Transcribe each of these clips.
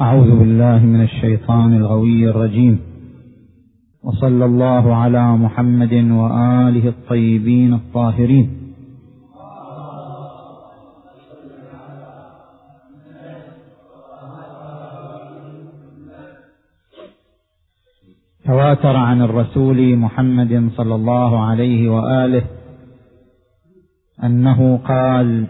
أعوذ بالله من الشيطان الغوي الرجيم. وصلى الله على محمد وآله الطيبين الطاهرين. تواتر عن الرسول محمد صلى الله عليه وآله أنه قال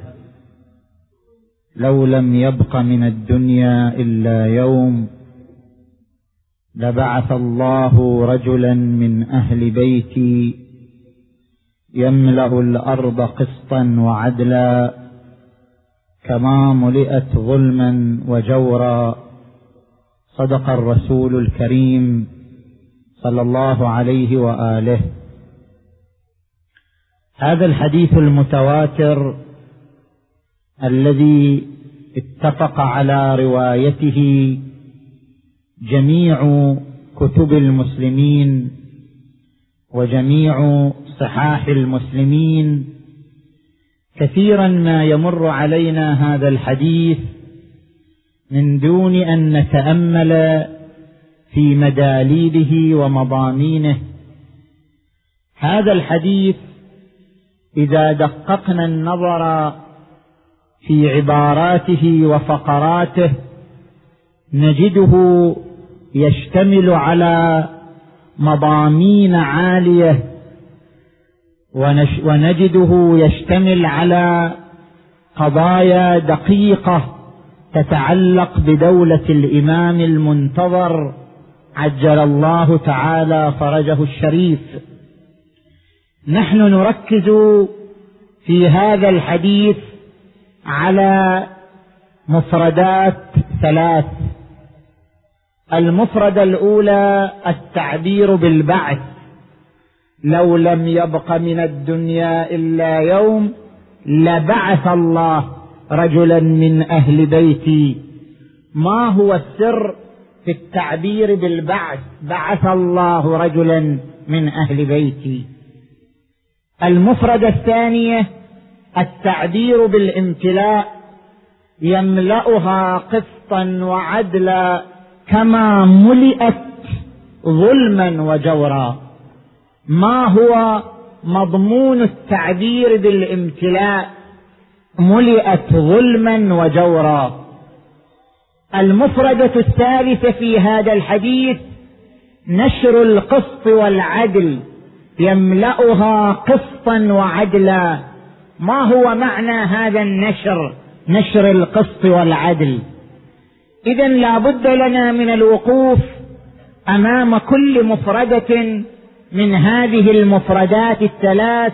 لو لم يبق من الدنيا إلا يوم لبعث الله رجلا من أهل بيتي يملأ الأرض قسطا وعدلا كما ملئت ظلما وجورا. صدق الرسول الكريم صلى الله عليه وآله. هذا الحديث المتواتر الذي اتفق على روايته جميع كتب المسلمين وجميع صحاح المسلمين. كثيرا ما يمر علينا هذا الحديث من دون أن نتأمل في مداليله ومضامينه. هذا الحديث إذا دققنا النظر في عباراته وفقراته نجده يشتمل على مضامين عاليه ونجده يشتمل على قضايا دقيقة تتعلق بدولة الإمام المنتظر عجل الله تعالى فرجه الشريف. نحن نركز في هذا الحديث على مفردات ثلاث. المفردة الأولى التعبير بالبعث. لو لم يبق من الدنيا إلا يوم لبعث الله رجلا من أهل بيتي. ما هو السر في التعبير بالبعث؟ بعث الله رجلا من أهل بيتي. المفردة الثانية التعبير بالامتلاء يملأها قسطا وعدلا كما ملئت ظلما وجورا. ما هو مضمون التعبير بالامتلاء؟ ملئت ظلما وجورا. المفردة الثالثة في هذا الحديث نشر القسط والعدل يملأها قسطا وعدلا. ما هو معنى هذا النشر؟ نشر القسط والعدل. اذا لا بد لنا من الوقوف أمام كل مفردة من هذه المفردات الثلاث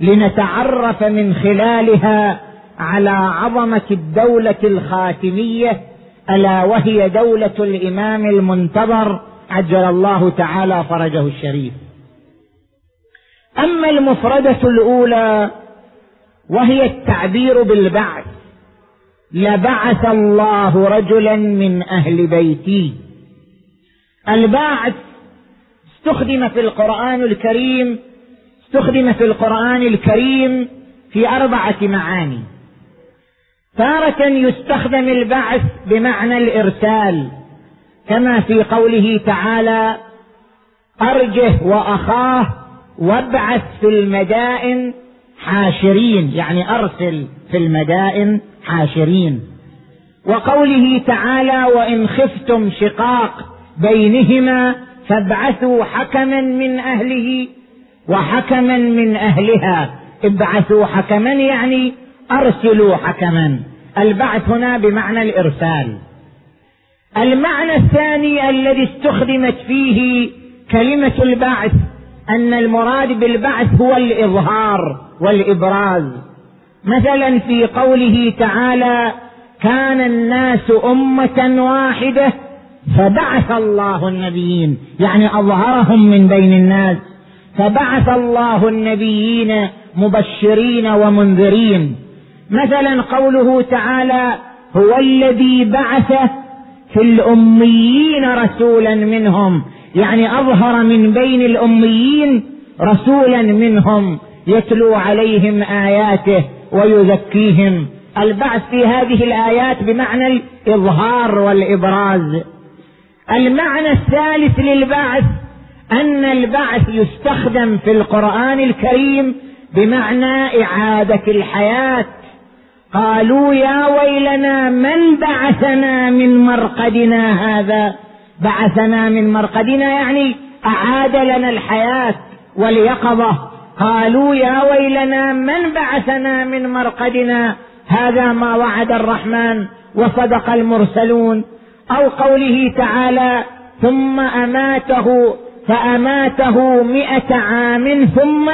لنتعرف من خلالها على عظمة الدولة الخاتمية ألا وهي دولة الإمام المنتظر عجل الله تعالى فرجه الشريف. أما المفردة الأولى وهي التعبير بالبعث. لبعث الله رجلا من أهل بيتي. البعث استخدم في القرآن الكريم استخدم في القرآن الكريم في أربعة معاني. تارة يستخدم البعث بمعنى الإرسال كما في قوله تعالى أرجه وأخاه وابعث في المدائن حاشرين يعني أرسل في المدائن حاشرين. وقوله تعالى وإن خفتم شقاق بينهما فابعثوا حكما من أهله وحكما من أهلها. ابعثوا حكما يعني أرسلوا حكما. البعث هنا بمعنى الإرسال. المعنى الثاني الذي استخدمت فيه كلمة البعث أن المراد بالبعث هو الإظهار. والإبراز. مثلا في قوله تعالى كان الناس أمة واحدة فبعث الله النبيين. يعني أظهرهم من بين الناس. فبعث الله النبيين مبشرين ومنذرين. مثلا قوله تعالى هو الذي بعث في الأميين رسولا منهم. يعني أظهر من بين الأميين رسولا منهم. يتلو عليهم آياته ويزكيهم. البعث في هذه الآيات بمعنى الإظهار والإبراز. المعنى الثالث للبعث أن البعث يستخدم في القرآن الكريم بمعنى إعادة الحياة. قالوا يا ويلنا من بعثنا من مرقدنا هذا؟ بعثنا من مرقدنا يعني أعاد لنا الحياة واليقظة. قالوا يا ويلنا من بعثنا من مرقدنا؟ هذا ما وعد الرحمن وصدق المرسلون. أو قوله تعالى ثم أماته فأماته مئة عام ثم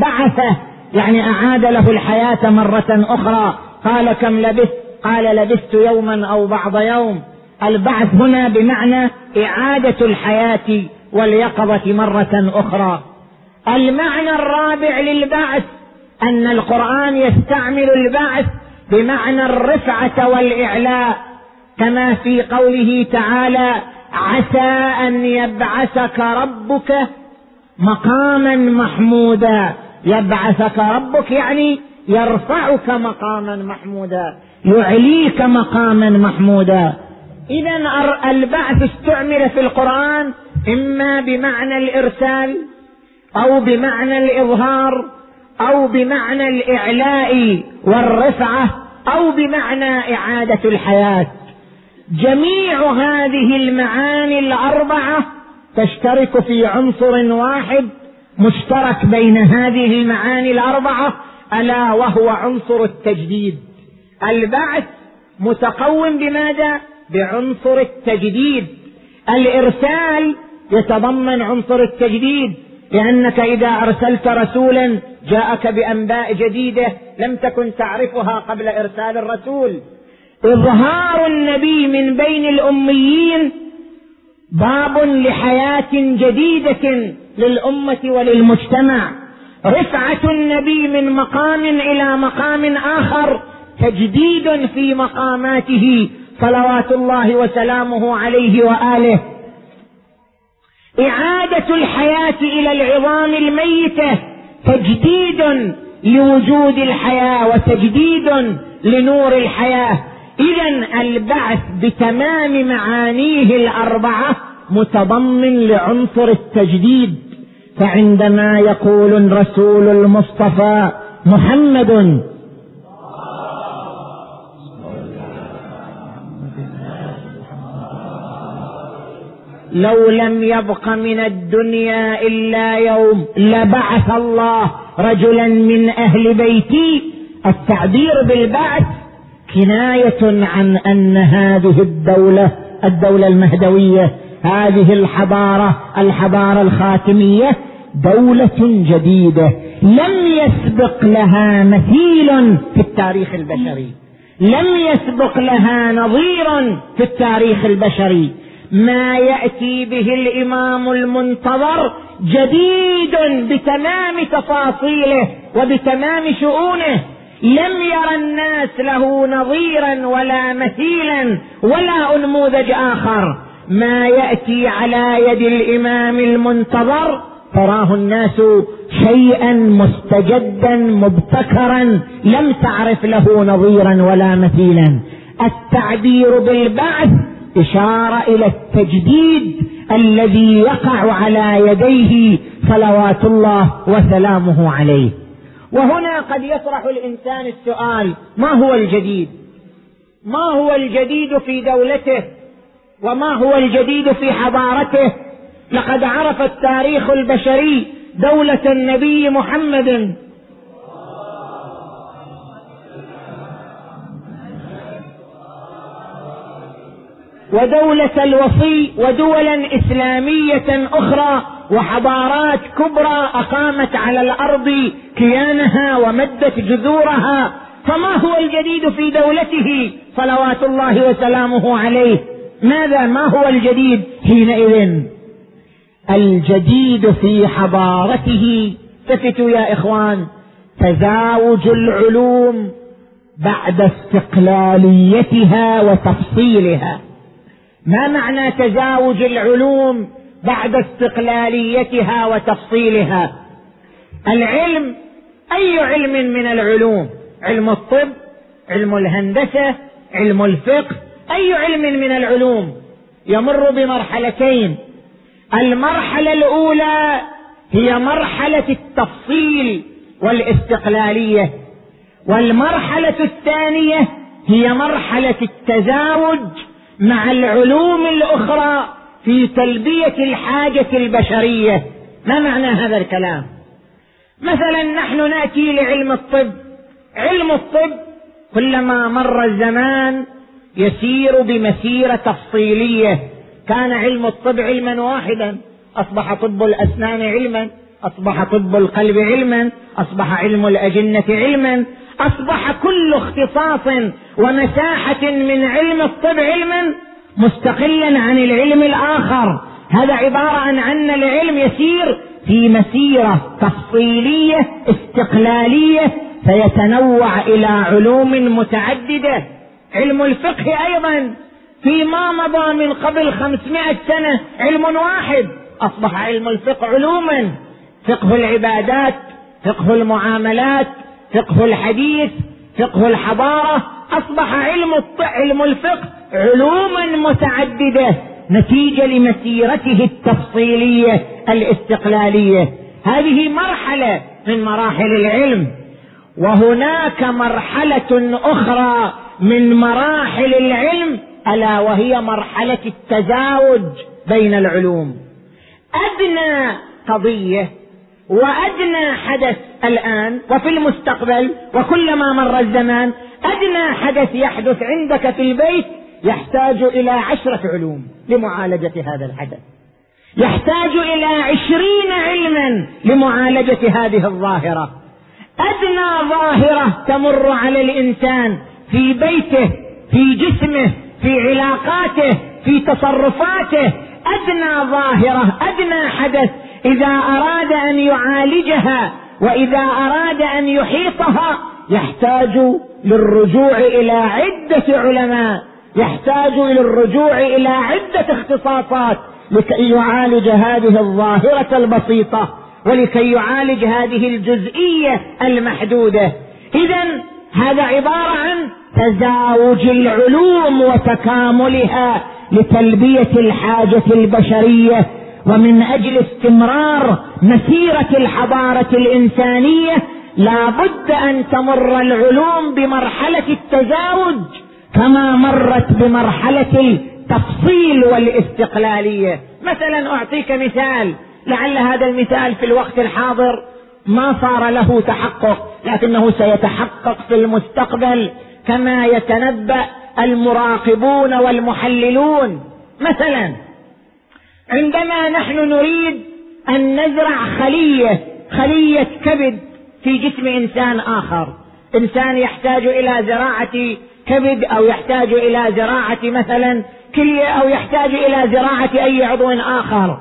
بعثه. يعني أعاد له الحياة مرة أخرى. قال كم لبثت؟ قال لبثت يوما أو بعض يوم. البعث هنا بمعنى إعادة الحياة واليقظة مرة أخرى. المعنى الرابع للبعث أن القرآن يستعمل البعث بمعنى الرفعة والإعلاء كما في قوله تعالى عسى أن يبعثك ربك مقاما محمودا. يبعثك ربك يعني يرفعك مقاما محمودا يعليك مقاما محمودا. اذا البعث استعمل في القرآن إما بمعنى الإرسال أو بمعنى الإظهار أو بمعنى الإعلاء والرفعة أو بمعنى إعادة الحياة. جميع هذه المعاني الأربعة تشترك في عنصر واحد مشترك بين هذه المعاني الأربعة ألا وهو عنصر التجديد. البعث متقوم بماذا؟ بعنصر التجديد. الإرسال يتضمن عنصر التجديد. لأنك إذا أرسلت رسولا جاءك بأنباء جديدة لم تكن تعرفها قبل إرسال الرسول. إظهار النبي من بين الأميين باب لحياة جديدة للأمة وللمجتمع. رفعة النبي من مقام إلى مقام آخر تجديد في مقاماته صلوات الله وسلامه عليه وآله. إعادة الحياة إلى العظام الميتة تجديد لوجود الحياة وتجديد لنور الحياة. اذا البعث بتمام معانيه الأربعة متضمن لعنصر التجديد. فعندما يقول الرسول المصطفى محمد لو لم يبق من الدنيا إلا يوم لبعث الله رجلا من أهل بيتي. التعبير بالبعث كناية عن أن هذه الدولة الدولة المهدوية هذه الحضارة الحضارة الخاتمية دولة جديدة. لم يسبق لها مثيل في التاريخ البشري. لم يسبق لها نظير في التاريخ البشري. ما يأتي به الإمام المنتظر جديد بتمام تفاصيله وبتمام شؤونه. لم ير الناس له نظيرا ولا مثيلا ولا أنموذج آخر. ما يأتي على يد الإمام المنتظر تراه الناس شيئا مستجدا مبتكرا لم تعرف له نظيرا ولا مثيلا. التعبير بالبعث إشارة إلى التجديد الذي يقع على يديه صلوات الله وسلامه عليه. وهنا قد يطرح الإنسان السؤال ما هو الجديد؟ ما هو الجديد في دولته؟ وما هو الجديد في حضارته؟ لقد عرف التاريخ البشري دولة النبي محمد ودولة الوصي ودولا إسلامية أخرى وحضارات كبرى أقامت على الأرض كيانها ومدت جذورها فما هو الجديد في دولته؟ صلوات الله وسلامه عليه. ماذا؟ ما هو الجديد حينئذ؟ الجديد في حضارته. التفتوا يا إخوان تزاوج العلوم بعد استقلاليتها وتفصيلها. ما معنى تزاوج العلوم بعد استقلاليتها وتفصيلها؟ العلم أي علم من العلوم؟ علم الطب علم الهندسة علم الفقه أي علم من العلوم؟ يمر بمرحلتين. المرحلة الأولى هي مرحلة التفصيل والاستقلالية. والمرحلة الثانية هي مرحلة التزاوج مع العلوم الأخرى في تلبية الحاجة البشرية. ما معنى هذا الكلام؟ مثلا نحن نأتي لعلم الطب. علم الطب كلما مر الزمان يسير بمسيرة تفصيلية. كان علم الطب علما واحدا. أصبح طب الأسنان علما. أصبح طب القلب علما أصبح علم الأجنة علما أصبح كل اختصاص ومساحه من علم الطب علما مستقلا عن العلم الآخر. هذا عبارة عن أن العلم يسير في مسيرة تفصيلية استقلالية فيتنوع إلى علوم متعددة. علم الفقه أيضا. فيما مضى من قبل خمسمائة سنة علم واحد أصبح علم الفقه علوما. فقه العبادات فقه المعاملات فقه الحديث فقه الحضارة أصبح علم علم الفقه علوما متعددة نتيجة لمسيرته التفصيلية الاستقلالية. هذه مرحلة من مراحل العلم. وهناك مرحلة أخرى من مراحل العلم ألا وهي مرحلة التزاوج بين العلوم. أدنى قضية وأدنى حدث الآن وفي المستقبل وكلما مر الزمان أدنى حدث يحدث عندك في البيت يحتاج إلى عشرة علوم لمعالجة هذا الحدث. يحتاج إلى عشرين علما لمعالجة هذه الظاهرة. أدنى ظاهرة تمر على الإنسان في بيته في جسمه في علاقاته في تصرفاته. أدنى ظاهرة أدنى حدث إذا أراد أن يعالجها وإذا أراد أن يحيطها يحتاج للرجوع إلى عدة علماء يحتاج إلى الرجوع إلى عدة اختصاصات لكي يعالج هذه الظاهرة البسيطة ولكي يعالج هذه الجزئية المحدودة. اذا هذا عبارة عن تزاوج العلوم وتكاملها لتلبية الحاجة البشرية ومن أجل استمرار مسيرة الحضارة الإنسانية لا بد أن تمر العلوم بمرحلة التزاوج كما مرت بمرحلة التفصيل والاستقلالية. مثلا أعطيك مثال لعل هذا المثال في الوقت الحاضر. ما صار له تحقق لكنه سيتحقق في المستقبل كما يتنبأ المراقبون والمحللون. مثلا عندما نحن نريد أن نزرع خلية خلية كبد في جسم إنسان آخر. إنسان يحتاج إلى زراعة كبد أو يحتاج إلى زراعة مثلا كلية أو يحتاج إلى زراعة أي عضو آخر.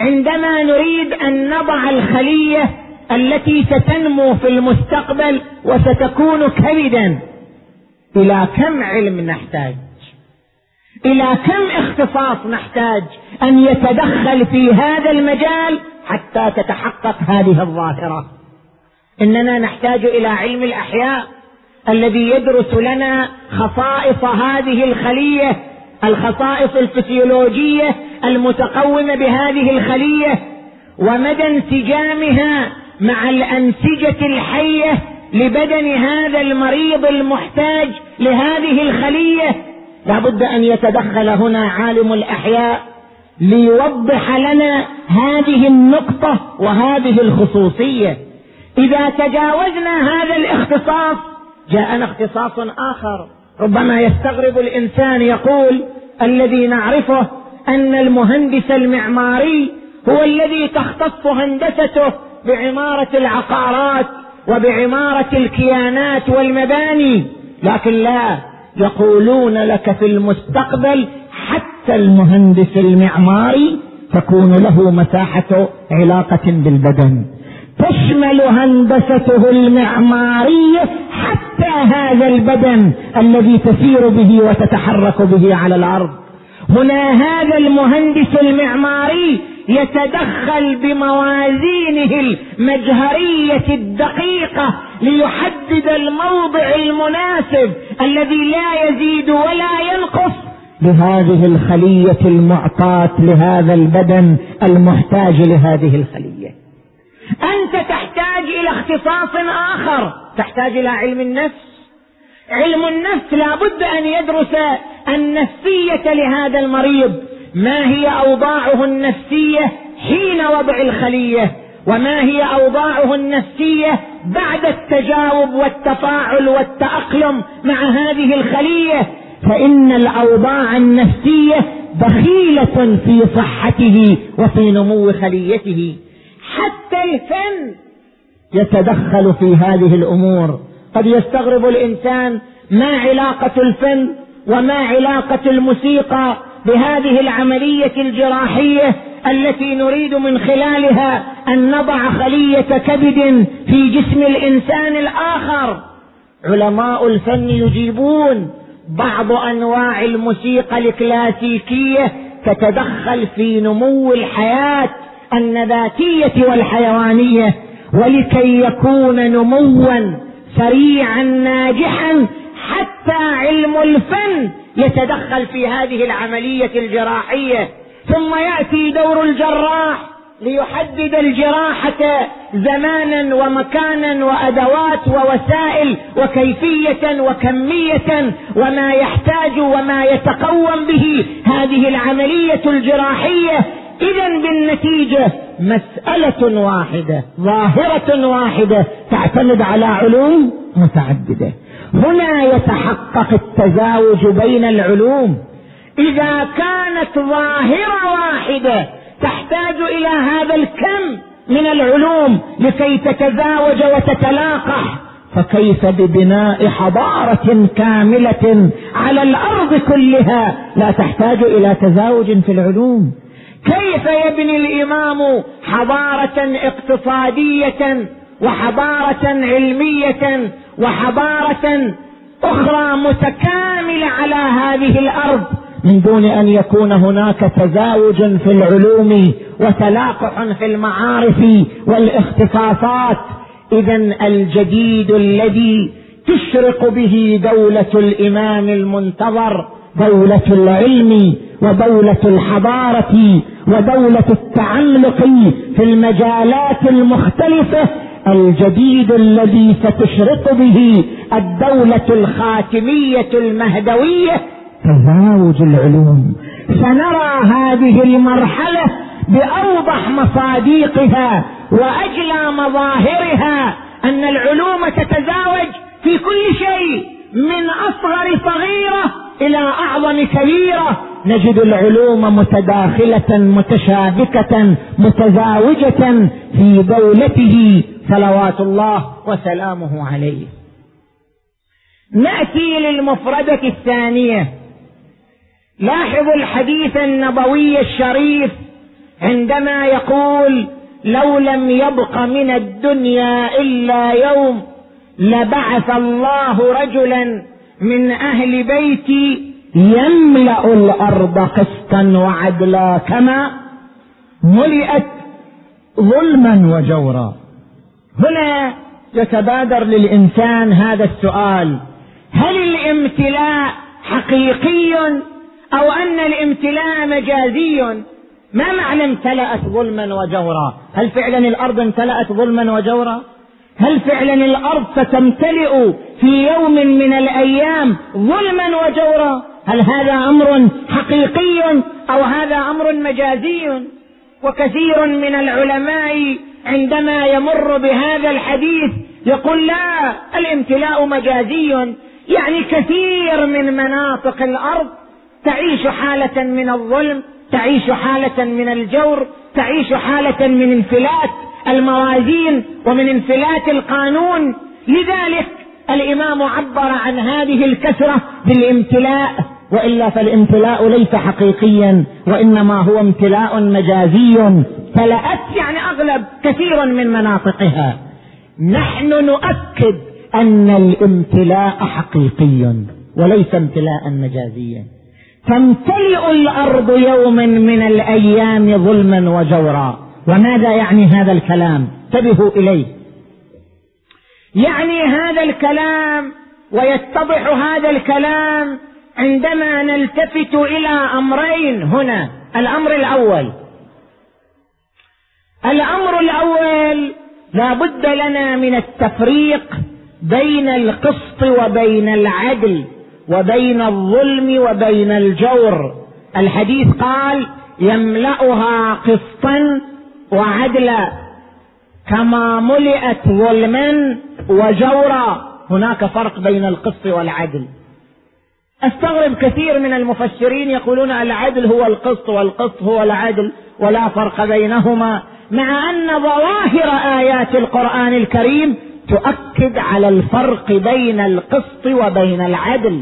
عندما نريد أن نضع الخلية التي ستنمو في المستقبل وستكون كبدا إلى كم علم نحتاج؟ إلى كم اختصاص نحتاج أن يتدخل في هذا المجال حتى تتحقق هذه الظاهرة؟ إننا نحتاج إلى علم الأحياء الذي يدرس لنا خصائص هذه الخلية الخصائص الفسيولوجية المتقومة بهذه الخلية ومدى انسجامها مع الأنسجة الحية لبدن هذا المريض المحتاج لهذه الخلية لابد أن يتدخل هنا عالم الأحياء ليوضح لنا هذه النقطة وهذه الخصوصية. إذا تجاوزنا هذا الاختصاص جاءنا اختصاص آخر. ربما يستغرب الإنسان يقول الذي نعرفه أن المهندس المعماري هو الذي تختص هندسته بعمارة العقارات وبعمارة الكيانات والمباني. لكن لا يقولون لك في المستقبل حتى المهندس المعماري تكون له مساحة علاقة بالبدن. تشمل هندسته المعمارية حتى هذا البدن الذي تسير به وتتحرك به على الأرض. هنا هذا المهندس المعماري يتدخل بموازينه المجهرية الدقيقة ليحدد الموضع المناسب الذي لا يزيد ولا ينقص. لهذه الخلية المعطاة لهذا البدن المحتاج لهذه الخلية. أنت تحتاج إلى اختصاص آخر. تحتاج إلى علم النفس. علم النفس لا بد أن يدرس النفسية لهذا المريض. ما هي أوضاعه النفسية حين وضع الخلية؟ وما هي أوضاعه النفسية بعد التجاوب والتفاعل والتأقلم مع هذه الخلية فإن الأوضاع النفسية دخيلة في صحته وفي نمو خليته. حتى الفن يتدخل في هذه الأمور. قد يستغرب الإنسان ما علاقة الفن وما علاقة الموسيقى بهذه العملية الجراحية التي نريد من خلالها أن نضع خلية كبد في جسم الإنسان الآخر. علماء الفن يجيبون بعض أنواع الموسيقى الكلاسيكية تتدخل في نمو الحياة النباتية والحيوانية ولكي يكون نموا سريعا ناجحا حتى علم الفن يتدخل في هذه العملية الجراحية ثم يأتي دور الجراح ليحدد الجراحة زمانا ومكانا وأدوات ووسائل وكيفية وكمية وما يحتاج وما يتقوم به هذه العملية الجراحية. إذا بالنتيجة مسألة واحدة ظاهرة واحدة تعتمد على علوم متعددة. هنا يتحقق التزاوج بين العلوم. إذا كانت ظاهرة واحدة تحتاج إلى هذا الكم من العلوم لكي تتزاوج وتتلاقح فكيف ببناء حضارة كاملة على الأرض كلها لا تحتاج إلى تزاوج في العلوم؟ كيف يبني الإمام حضارة اقتصادية وحضارة علمية وحضارة أخرى متكاملة على هذه الأرض من دون أن يكون هناك تزاوج في العلوم وتلاقح في المعارف والاختصاصات. اذا الجديد الذي تشرق به دولة الإمام المنتظر دولة العلم ودولة الحضارة ودولة التعلق في المجالات المختلفة الجديد الذي ستشرق به الدولة الخاتمية المهدوية. تزاوج العلوم. سنرى هذه المرحلة بأوضح مصاديقها وأجلى مظاهرها أن العلوم تتزاوج في كل شيء من أصغر صغيرة إلى أعظم كبيرة نجد العلوم متداخلة متشابكة متزاوجة في دولته صلوات الله وسلامه عليه. نأتي للمفردة الثانية. لاحظوا الحديث النبوي الشريف عندما يقول لو لم يبق من الدنيا إلا يوم لبعث الله رجلا من أهل بيتي يملأ الأرض قسطا وعدلا كما ملئت ظلما وجورا. هنا يتبادر للإنسان هذا السؤال. هل الامتلاء حقيقي أو أن الامتلاء مجازي؟ ما معنى امتلأت ظلما وجورا؟ هل فعلا الأرض امتلأت ظلما وجورا؟ هل فعلا الأرض ستمتلئ في يوم من الأيام ظلما وجورا؟ هل هذا أمر حقيقي أو هذا أمر مجازي؟ وكثير من العلماء عندما يمر بهذا الحديث يقول لا الامتلاء مجازي. يعني كثير من مناطق الأرض تعيش حالة من الظلم تعيش حالة من الجور تعيش حالة من انفلات. الموازين ومن انفلات القانون. لذلك الإمام عبر عن هذه الكثرة بالامتلاء وإلا فالامتلاء ليس حقيقيا وإنما هو امتلاء مجازي. تلأت يعني أغلب كثيرا من مناطقها. نحن نؤكد أن الامتلاء حقيقي وليس امتلاء مجازيا تمتلئ الأرض يوما من الأيام ظلما وجورا. وماذا يعني هذا الكلام؟ انتبهوا إليه. يعني هذا الكلام ويتضح هذا الكلام عندما نلتفت إلى أمرين هنا. الأمر الأول. الأمر الأول لا بد لنا من التفريق بين القسط وبين العدل وبين الظلم وبين الجور. الحديث قال يملأها قسطا وعدلا كما ملئت ظلما وجورا. هناك فرق بين القسط والعدل. أستغرب كثير من المفسرين يقولون العدل هو القسط والقسط هو العدل ولا فرق بينهما مع أن ظواهر آيات القرآن الكريم تؤكد على الفرق بين القسط وبين العدل.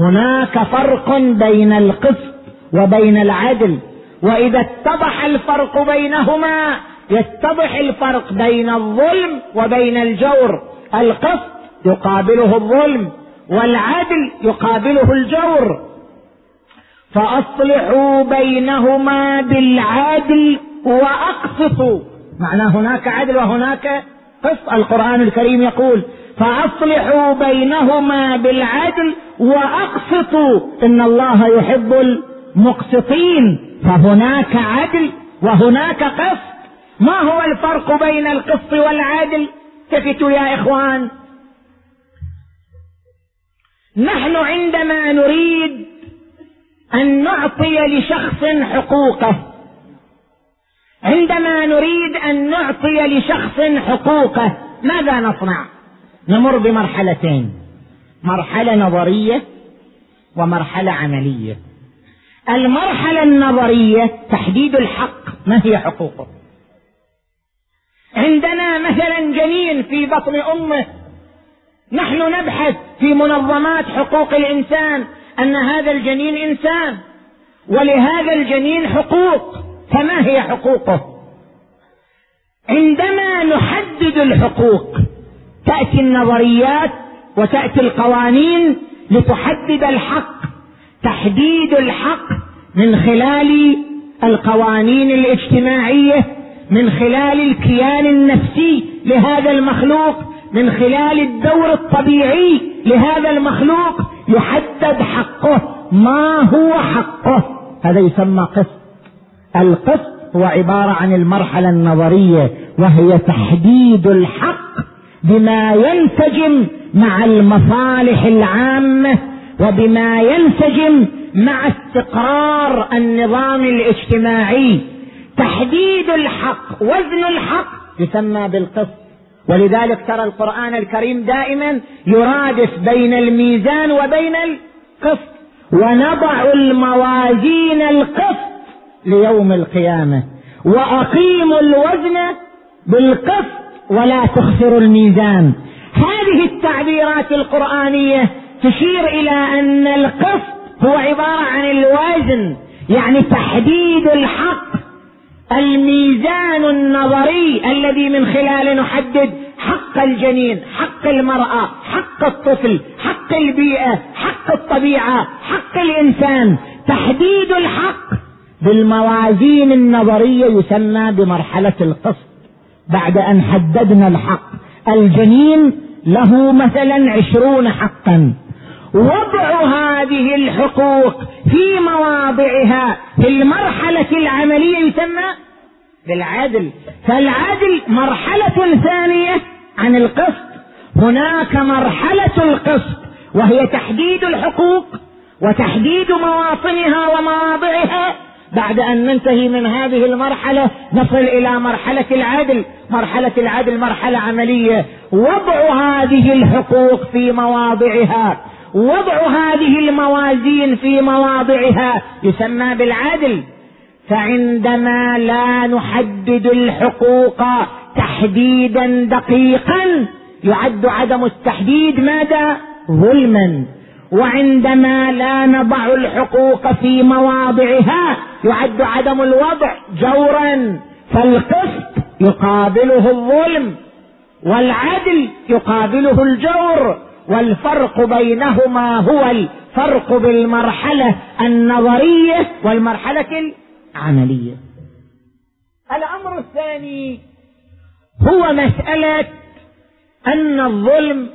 هناك فرق بين القسط وبين العدل. وإذا اتضح الفرق بينهما يتضح الفرق بين الظلم وبين الجور. القسط يقابله الظلم والعدل يقابله الجور. فأصلحوا بينهما بالعدل واقسطوا معنى هناك عدل وهناك قسط القرآن الكريم يقول فأصلحوا بينهما بالعدل واقسطوا إن الله يحب المقسطين. فهناك عدل وهناك قسط ما هو الفرق بين القسط والعدل؟ التفتوا يا إخوان. نحن عندما نريد أن نعطي لشخص حقوقه عندما نريد أن نعطي لشخص حقوقه ماذا نصنع؟ نمر بمرحلتين مرحلة نظرية ومرحلة عملية. المرحلة النظرية تحديد الحق ما هي حقوقه؟ عندنا مثلا جنين في بطن أمه. نحن نبحث في منظمات حقوق الإنسان أن هذا الجنين إنسان ولهذا الجنين حقوق فما هي حقوقه؟ عندما نحدد الحقوق تأتي النظريات وتأتي القوانين لتحدد الحق تحديد الحق من خلال القوانين الاجتماعية من خلال الكيان النفسي لهذا المخلوق من خلال الدور الطبيعي لهذا المخلوق يحدد حقه. ما هو حقه؟ هذا يسمى قسط. القسط هو عبارة عن المرحلة النظرية وهي تحديد الحق بما ينسجم مع المصالح العامة وبما ينسجم مع استقرار النظام الاجتماعي تحديد الحق وزن الحق يسمى بالقسط. ولذلك ترى القرآن الكريم دائما يرادف بين الميزان وبين القسط. ونضع الموازين القسط ليوم القيامة. وأقيموا الوزن بالقسط ولا تخسروا الميزان. هذه التعبيرات القرآنية تشير إلى أن القسط هو عبارة عن الوزن يعني تحديد الحق الميزان النظري الذي من خلاله نحدد حق الجنين حق المرأة حق الطفل حق البيئة حق الطبيعة حق الإنسان. تحديد الحق بالموازين النظرية يسمى بمرحلة القسط بعد أن حددنا الحق الجنين له مثلا عشرون حقا. وضع هذه الحقوق في مواضعها في المرحلة العملية يسمى بالعدل. فالعدل مرحلة ثانية عن القسط. هناك مرحلة القسط وهي تحديد الحقوق وتحديد مواطنها ومواضعها. بعد أن ننتهي من هذه المرحلة نصل إلى مرحلة العدل. مرحلة العدل مرحلة عملية. وضع هذه الحقوق في مواضعها. وضع هذه الموازين في مواضعها يسمى بالعدل. فعندما لا نحدد الحقوق تحديدا دقيقا يعد عدم التحديد ماذا؟ ظلما. وعندما لا نضع الحقوق في مواضعها يعد عدم الوضع جورا. فالقسط يقابله الظلم والعدل يقابله الجور. والفرق بينهما هو الفرق بالمرحلة النظرية والمرحلة العملية. الأمر الثاني هو مسألة أن الظلم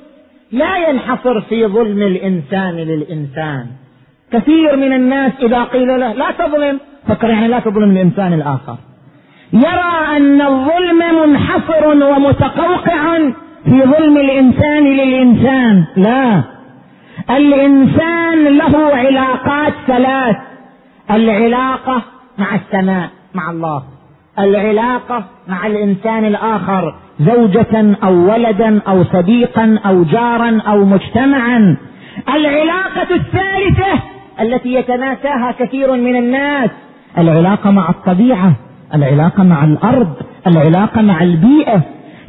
لا ينحصر في ظلم الإنسان للإنسان. كثير من الناس إذا قيل له لا تظلم فكر يعني لا تظلم الإنسان الآخر. يرى أن الظلم منحصر ومتقوقع في ظلم الإنسان للإنسان. لا. الإنسان له علاقات ثلاث. العلاقة مع السماء مع الله. العلاقة مع الإنسان الآخر زوجة أو ولدا أو صديقا أو جارا أو مجتمعا. العلاقة الثالثة التي يتناساها كثير من الناس العلاقة مع الطبيعة العلاقة مع الأرض العلاقة مع البيئة.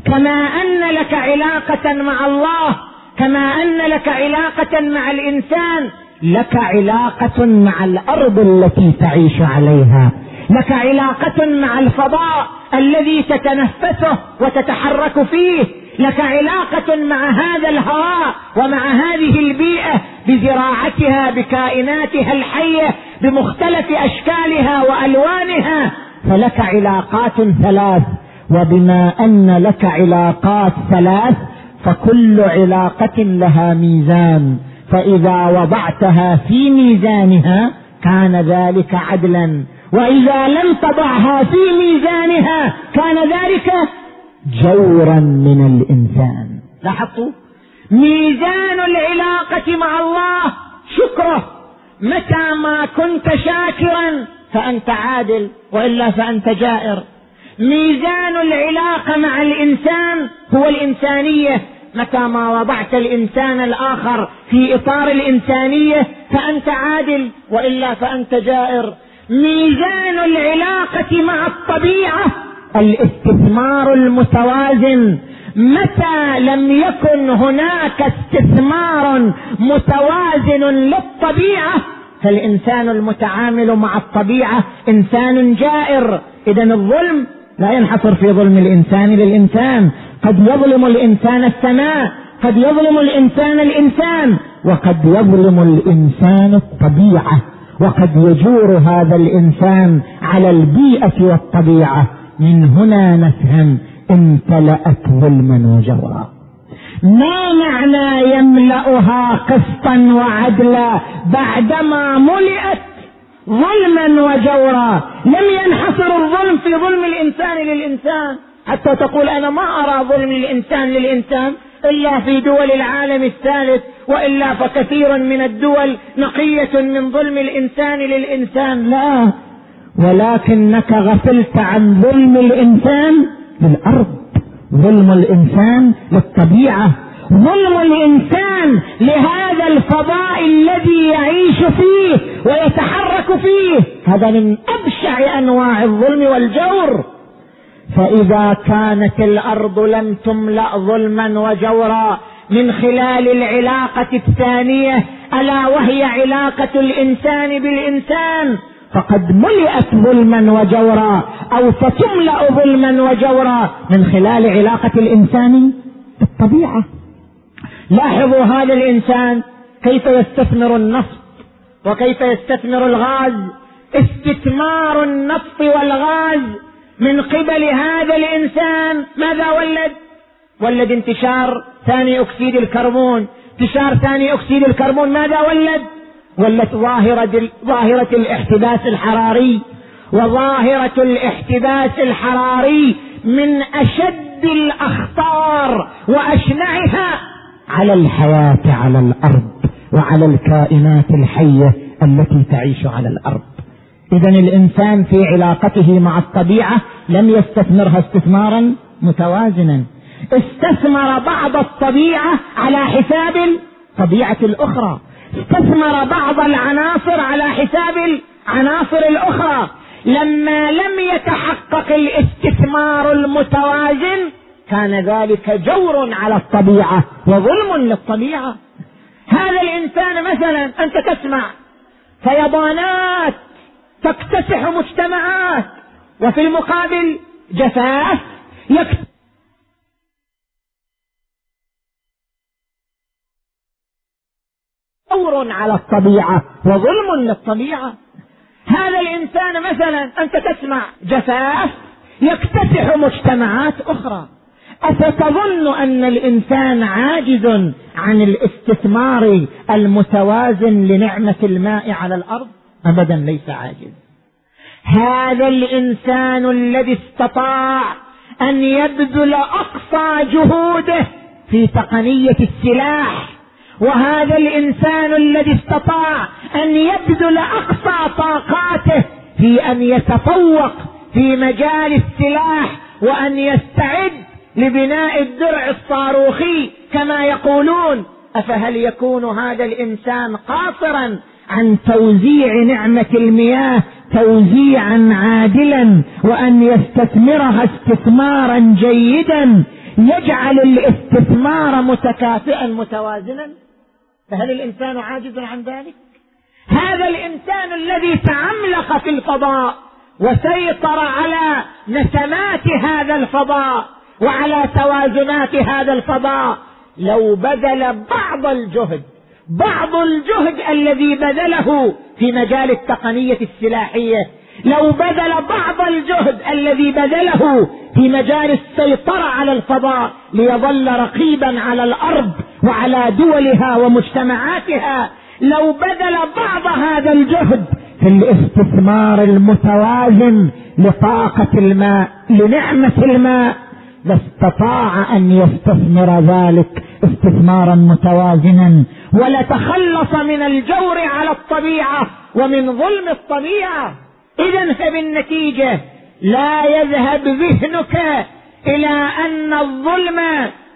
كما أن لك علاقة مع الله كما أن لك علاقة مع الإنسان لك علاقة مع الأرض التي تعيش عليها. لك علاقة مع الفضاء الذي تتنفسه وتتحرك فيه. لك علاقة مع هذا الهواء ومع هذه البيئة بزراعتها بكائناتها الحية بمختلف أشكالها وألوانها. فلك علاقات ثلاث. وبما أن لك علاقات ثلاث فكل علاقة لها ميزان. فإذا وضعتها في ميزانها كان ذلك عدلا. وإذا لم تضعها في ميزانها كان ذلك جورا من الإنسان. لاحظتوا؟ ميزان العلاقة مع الله شكره. متى ما كنت شاكرا فأنت عادل وإلا فأنت جائر. ميزان العلاقة مع الإنسان هو الإنسانية. متى ما وضعت الإنسان الآخر في إطار الإنسانية فأنت عادل وإلا فأنت جائر. ميزان العلاقة مع الطبيعة الاستثمار المتوازن. متى لم يكن هناك استثمار متوازن للطبيعة فالإنسان المتعامل مع الطبيعة إنسان جائر. اذا الظلم لا ينحصر في ظلم الإنسان للإنسان. قد يظلم الإنسان السماء قد يظلم الإنسان الإنسان وقد يظلم الإنسان الطبيعة وقد يجور هذا الإنسان على البيئة والطبيعة. من هنا نفهم امتلأت ظلما وجورا. ما معنى يملأها قسطا وعدلا؟ بعدما ملئت ظلما وجورا. لم ينحصر الظلم في ظلم الإنسان للإنسان. حتى تقول أنا ما أرى ظلم الإنسان للإنسان إلا في دول العالم الثالث وإلا فكثير من الدول نقية من ظلم الإنسان للإنسان. لا. ولكنك غفلت عن ظلم الإنسان للأرض. ظلم الإنسان للطبيعة. ظلم الإنسان لهذا الفضاء الذي يعيش فيه. ويتحرك فيه. هذا من أبشع أنواع الظلم والجور. فإذا كانت الأرض لم تملأ ظلما وجورا من خلال العلاقة الثانية ألا وهي علاقة الإنسان بالإنسان؟ فقد ملئت ظلما وجورا أو ستملأ ظلما وجورا من خلال علاقة الإنسان بالطبيعة. لاحظوا هذا الإنسان كيف يستثمر النفط وكيف يستثمر الغاز؟ استثمار النفط والغاز. من قبل هذا الإنسان ماذا ولد؟ ولد انتشار ثاني أكسيد الكربون. انتشار ثاني أكسيد الكربون ماذا ولد؟ ولت ظاهرة ظاهرة الاحتباس الحراري. وظاهرة الاحتباس الحراري من أشد الأخطار وأشنعها على الحياة على الأرض. وعلى الكائنات الحية التي تعيش على الأرض. إذا الإنسان في علاقته مع الطبيعة لم يستثمرها استثمارا متوازنا. استثمر بعض الطبيعة على حساب الطبيعة الأخرى. استثمر بعض العناصر على حساب العناصر الأخرى. لما لم يتحقق الاستثمار المتوازن كان ذلك جور على الطبيعة وظلم للطبيعة. هذا الإنسان مثلا أنت تسمع فيضانات تكتسح مجتمعات وفي المقابل جفاف يكتسح دور على الطبيعة وظلم للطبيعة. هذا الإنسان مثلا أنت تسمع جفاف يكتسح مجتمعات أخرى. أفتظن أن الإنسان عاجز عن الاستثمار المتوازن لنعمة الماء على الأرض؟ ابدا ليس عاجز. هذا الإنسان الذي استطاع أن يبذل أقصى جهوده في تقنية السلاح وهذا الإنسان الذي استطاع أن يبذل أقصى طاقاته في أن يتفوق في مجال السلاح وأن يستعد لبناء الدرع الصاروخي كما يقولون. أفهل يكون هذا الإنسان قاصرا عن توزيع نعمة المياه توزيعا عادلا وأن يستثمرها استثمارا جيدا. يجعل الاستثمار متكافئا متوازنا. فهل الإنسان عاجز عن ذلك؟ هذا الإنسان الذي تعملق في الفضاء وسيطر على نسمات هذا الفضاء. وعلى توازنات هذا الفضاء لو بذل بعض الجهد بعض الجهد الذي بذله في مجال التقنية السلاحية لو بذل بعض الجهد الذي بذله في مجال السيطرة على الفضاء ليظل رقيبا على الأرض وعلى دولها ومجتمعاتها لو بذل بعض هذا الجهد في الاستثمار المتوازن لطاقة الماء لنعمة الماء لاستطاع أن يستثمر ذلك استثمارا متوازنا. ولتخلص من الجور على الطبيعة ومن ظلم الطبيعة. اذا فبالنتيجه لا يذهب ذهنك إلى أن الظلم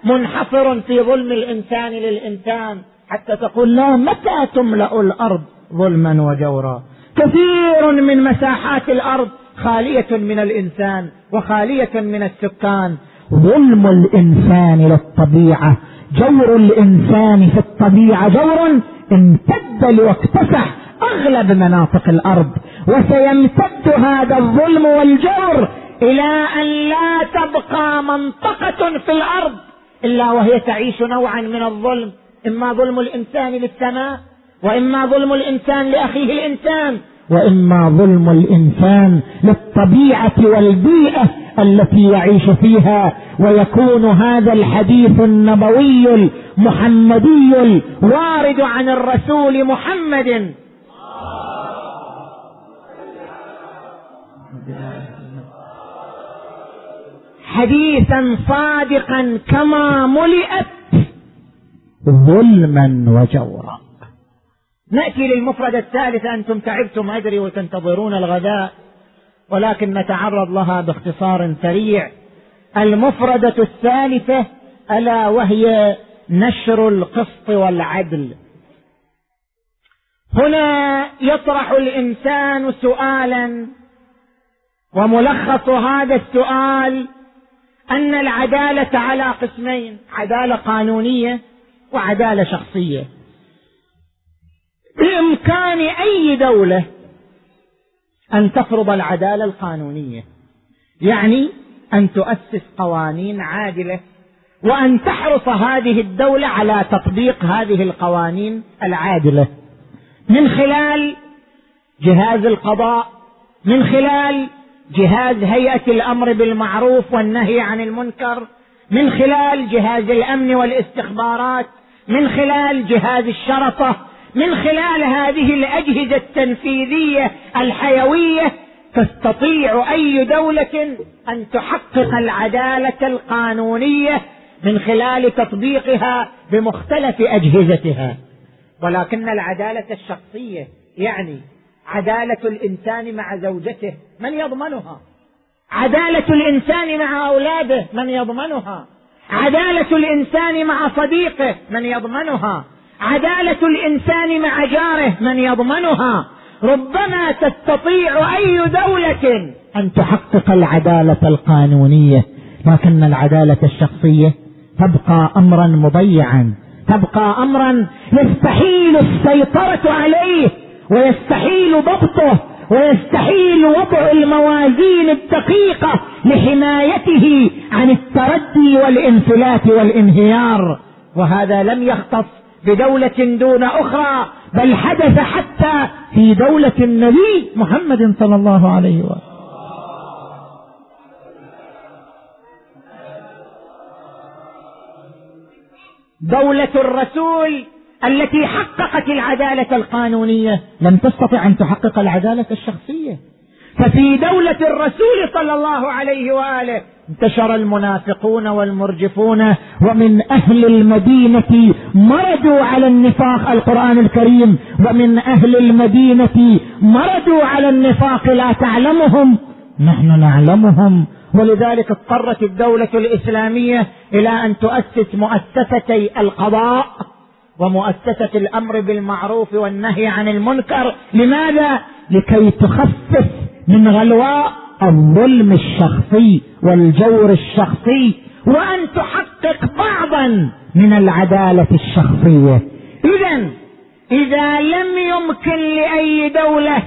منحصر في ظلم الإنسان للإنسان. حتى تقول لا متى تملأ الأرض ظلما وجورا؟ كثير من مساحات الأرض خالية من الإنسان وخالية من السكان. ظلم الإنسان للطبيعة جور الإنسان في الطبيعة جور امتد واكتسح أغلب مناطق الأرض وسيمتد هذا الظلم والجور إلى أن لا تبقى منطقة في الأرض إلا وهي تعيش نوعا من الظلم إما ظلم الإنسان للسماء وإما ظلم الإنسان لأخيه الإنسان. وإما ظلم الإنسان للطبيعة والبيئة التي يعيش فيها ويكون هذا الحديث النبوي المحمدي الوارد عن الرسول محمد. حديثا صادقا كما ملئت ظلما وجورا. نأتي للمفرد الثالث أنتم تعبتم ادري وتنتظرون الغداء ولكن نتعرض لها باختصار سريع. المفردة الثالثة ألا وهي نشر القسط والعدل. هنا يطرح الإنسان سؤالا وملخص هذا السؤال أن العدالة على قسمين عدالة قانونية وعدالة شخصية. بإمكان أي دولة أن تفرض العدالة القانونية. يعني أن تؤسس قوانين عادلة وأن تحرص هذه الدولة على تطبيق هذه القوانين العادلة. من خلال جهاز القضاء من خلال جهاز هيئة الأمر بالمعروف والنهي عن المنكر من خلال جهاز الأمن والاستخبارات من خلال جهاز الشرطة من خلال هذه الأجهزة التنفيذية الحيوية تستطيع أي دولة أن تحقق العدالة القانونية من خلال تطبيقها بمختلف أجهزتها. ولكن العدالة الشخصية يعني عدالة الإنسان مع زوجته من يضمنها؟ عدالة الإنسان مع أولاده من يضمنها؟ عدالة الإنسان مع صديقه من يضمنها؟ عدالة الإنسان مع جاره من يضمنها. ربما تستطيع أي دولة أن تحقق العدالة القانونية لكن العدالة الشخصية تبقى امرا مضيعا تبقى امرا يستحيل السيطرة عليه ويستحيل ضبطه ويستحيل وضع الموازين الدقيقة لحمايته عن التردي والانفلات والانهيار. وهذا لم يختص بدولة دون أخرى بل حدث حتى في دولة النبي محمد صلى الله عليه وسلم. دولة الرسول التي حققت العدالة القانونية لم تستطع أن تحقق العدالة الشخصية. ففي دولة الرسول صلى الله عليه وآله انتشر المنافقون والمرجفون ومن أهل المدينة مردوا على النفاق القرآن الكريم ومن أهل المدينة مردوا على النفاق لا تعلمهم نحن نعلمهم ولذلك اضطرت الدولة الإسلامية إلى أن تؤسس مؤسستي القضاء ومؤسسة الأمر بالمعروف والنهي عن المنكر لماذا؟ لكي تخفف من غلواء الظلم الشخصي والجور الشخصي وأن تحقق بعضا من العدالة الشخصية. إذا إذا لم يمكن لأي دولة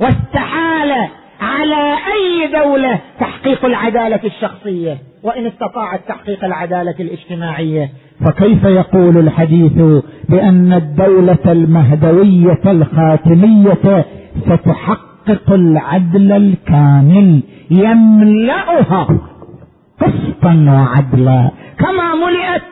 واستحال على أي دولة تحقيق العدالة الشخصية وإن استطاعت تحقيق العدالة الاجتماعية. فكيف يقول الحديث بأن الدولة المهدوية الخاتمية ستحقق العدل الكامل يملأها قسطا وعدلا. كما ملئت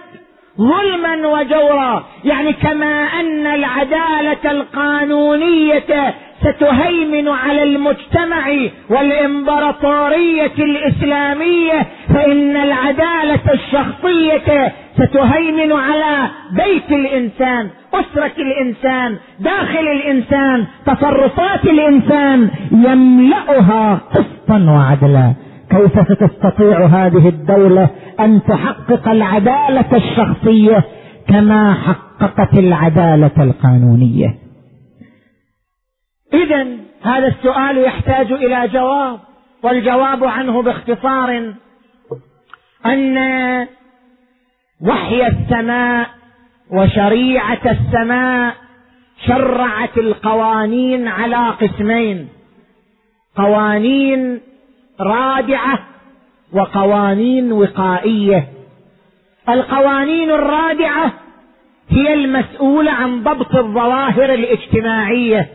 ظلما وجورا. يعني كما أن العدالة القانونية ستهيمن على المجتمع والإمبراطورية الإسلامية فإن العدالة الشخصية ستهيمن على بيت الإنسان أسرة الإنسان داخل الإنسان تصرفات الإنسان يملأها قسطا وعدلا. كيف ستستطيع هذه الدولة أن تحقق العدالة الشخصية كما حققت العدالة القانونية؟ اذا هذا السؤال يحتاج إلى جواب والجواب عنه باختصار أن وحي السماء وشريعة السماء شرعت القوانين على قسمين قوانين رادعه وقوانين وقائية. القوانين الرادعه هي المسؤوله عن ضبط الظواهر الاجتماعية.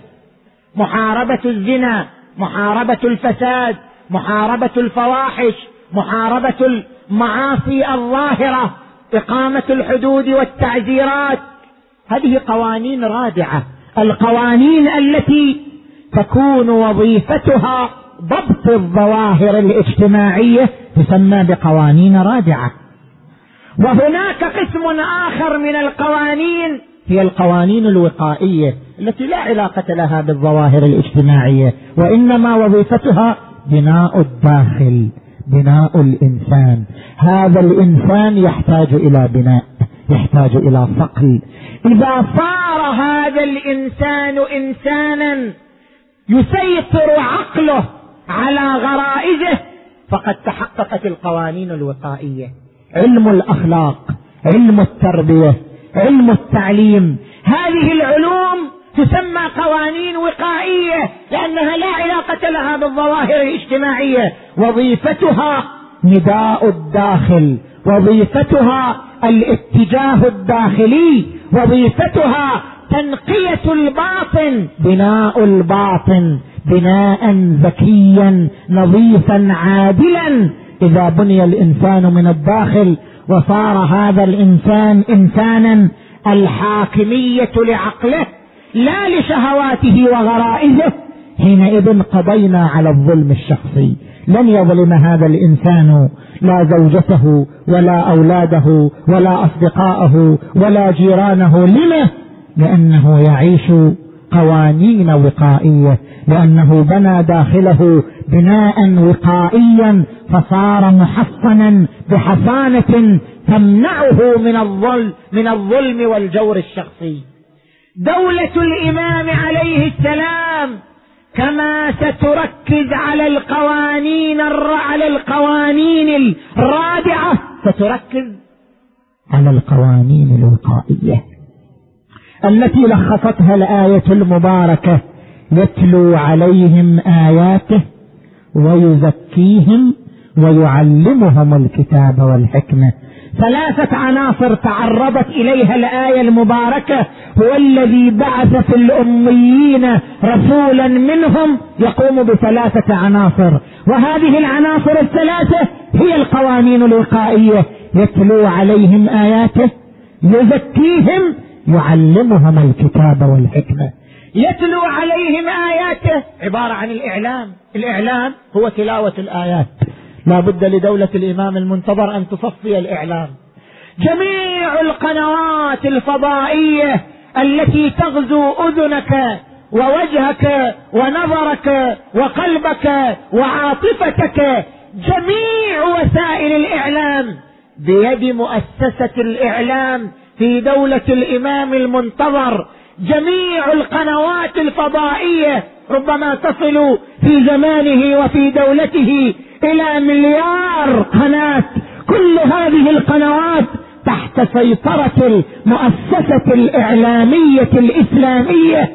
محاربة الزنا محاربة الفساد محاربة الفواحش محاربة المعاصي الظاهرة إقامة الحدود والتعزيرات. هذه قوانين رادعة القوانين التي تكون وظيفتها ضبط الظواهر الاجتماعية تسمى بقوانين رادعة. وهناك قسم آخر من القوانين هي القوانين الوقائية. التي لا علاقة لها بالظواهر الاجتماعية وإنما وظيفتها بناء الداخل بناء الإنسان. هذا الإنسان يحتاج إلى بناء يحتاج إلى صقل. إذا صار هذا الإنسان إنسانا يسيطر عقله على غرائزه فقد تحققت القوانين الوقائية. علم الأخلاق علم التربية علم التعليم. هذه العلوم تسمى قوانين وقائية لأنها لا علاقة لها بالظواهر الاجتماعية. وظيفتها نداء الداخل وظيفتها الاتجاه الداخلي وظيفتها تنقية الباطن بناء الباطن بناء ذكيا نظيفا عادلا. إذا بني الإنسان من الداخل وصار هذا الإنسان انسانا الحاكمية لعقله لا لشهواته وغرائزه. حينئذ قضينا على الظلم الشخصي. لن يظلم هذا الإنسان لا زوجته ولا أولاده ولا أصدقاءه ولا جيرانه. لما لأنه يعيش قوانين وقائية. لأنه بنى داخله بناء وقائيا فصار محصنا بحصانة تمنعه من الظلم من الظلم والجور الشخصي. دولة الإمام عليه السلام كما ستركز على القوانين على القوانين الرادعة ستركز على القوانين الوقائية التي لخصتها الآية المباركة يتلو عليهم آياته ويزكيهم ويعلمهم الكتاب والحكمة. ثلاثة عناصر تعرضت إليها الآية المباركة هو الذي بعث في الأميين رسولا منهم يقوم بثلاثة عناصر. وهذه العناصر الثلاثة هي القوانين الوقائية. يتلو عليهم آياته يزكيهم يعلمهم الكتاب والحكمة. يتلو عليهم آياته عبارة عن الإعلام. الإعلام هو تلاوة الآيات. لا بد لدولة الإمام المنتظر أن تصفي الإعلام. جميع القنوات الفضائية التي تغزو أذنك ووجهك ونظرك وقلبك وعاطفتك جميع وسائل الإعلام بيد مؤسسة الإعلام في دولة الإمام المنتظر. جميع القنوات الفضائية ربما تصل في زمانه وفي دولته إلى مليار قناة. كل هذه القنوات تحت سيطرة المؤسسة الإعلامية الإسلامية